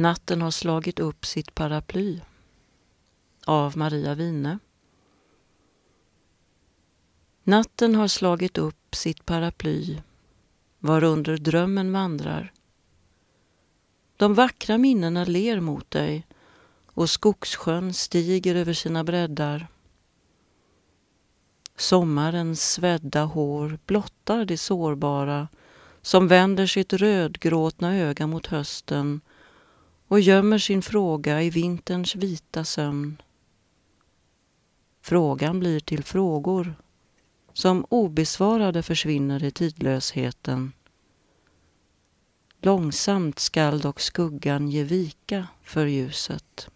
Natten har slagit upp sitt paraply av Maria Wine. Natten har slagit upp sitt paraply varunder drömmen vandrar. De vackra minnena ler mot dig och skogssjön stiger över sina breddar. Sommarens svedda hår blottar det sårbara som vänder sitt rödgråtna öga mot hösten och gömmer sin fråga i vinterns vita sömn. Frågan blir till frågor som obesvarade försvinner i tidlösheten. Långsamt skall dock skuggan ge vika för ljuset.